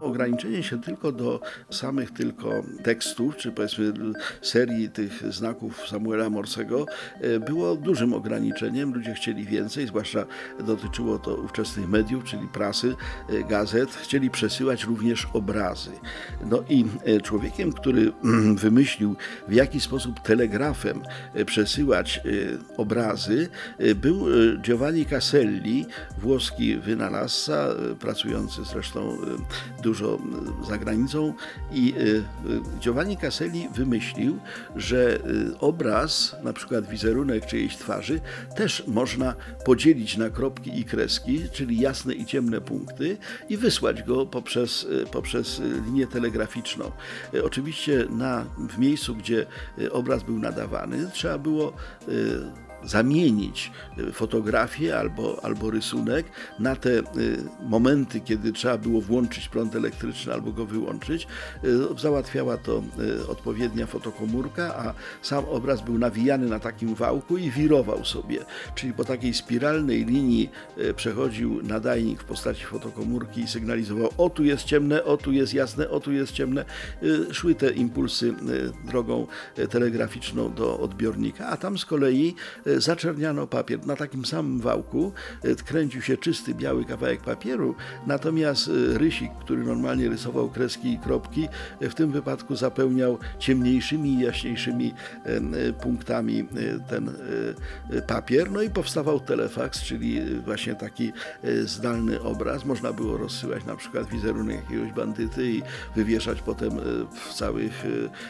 Ograniczenie się tylko do samych tylko tekstów, czy powiedzmy serii tych znaków Samuela Morsego e, było dużym ograniczeniem. Ludzie chcieli więcej, zwłaszcza dotyczyło to ówczesnych mediów, czyli prasy, e, gazet. Chcieli przesyłać również obrazy. No i e, człowiekiem, który wymyślił w jaki sposób telegrafem przesyłać obrazy, był Giovanni Caselli, włoski wynalazca, pracujący zresztą za granicą i Giovanni Caselli wymyślił, że obraz, na przykład wizerunek czyjejś twarzy, też można podzielić na kropki i kreski, czyli jasne i ciemne punkty i wysłać go poprzez, poprzez linię telegraficzną. Oczywiście na, w miejscu, gdzie obraz był nadawany, trzeba było zamienić y, fotografię albo, albo rysunek na te y, momenty, kiedy trzeba było włączyć prąd elektryczny albo go wyłączyć. Y, załatwiała to odpowiednia fotokomórka, a sam obraz był nawijany na takim wałku i wirował sobie. Czyli po takiej spiralnej linii przechodził nadajnik w postaci fotokomórki i sygnalizował o tu jest ciemne, o tu jest jasne, o tu jest ciemne. Szły te impulsy drogą telegraficzną do odbiornika, a tam z kolei E, zaczerniano papier. Na takim samym wałku e, kręcił się czysty biały kawałek papieru, natomiast e, rysik, który normalnie rysował kreski i kropki, w tym wypadku zapełniał ciemniejszymi i jaśniejszymi punktami ten papier. No i powstawał telefaks, czyli właśnie taki zdalny obraz. Można było rozsyłać na przykład wizerunek jakiegoś bandyty i wywieszać potem w całych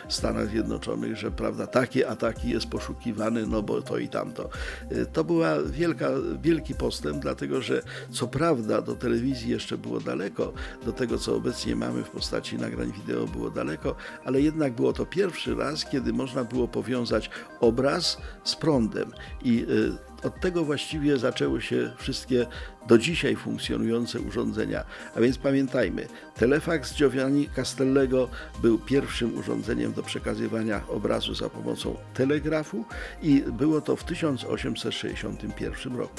Stanach Zjednoczonych, że prawda, takie ataki jest poszukiwany, no bo to i tam tamto. Y, to była wielka, wielki postęp, dlatego że co prawda do telewizji jeszcze było daleko, do tego co obecnie mamy w postaci nagrań wideo było daleko, ale jednak było to pierwszy raz, kiedy można było powiązać obraz z prądem i y, od tego właściwie zaczęły się wszystkie do dzisiaj funkcjonujące urządzenia. A więc pamiętajmy, telefax Giovanni Castellego był pierwszym urządzeniem do przekazywania obrazu za pomocą telegrafu i było to w 1861 roku.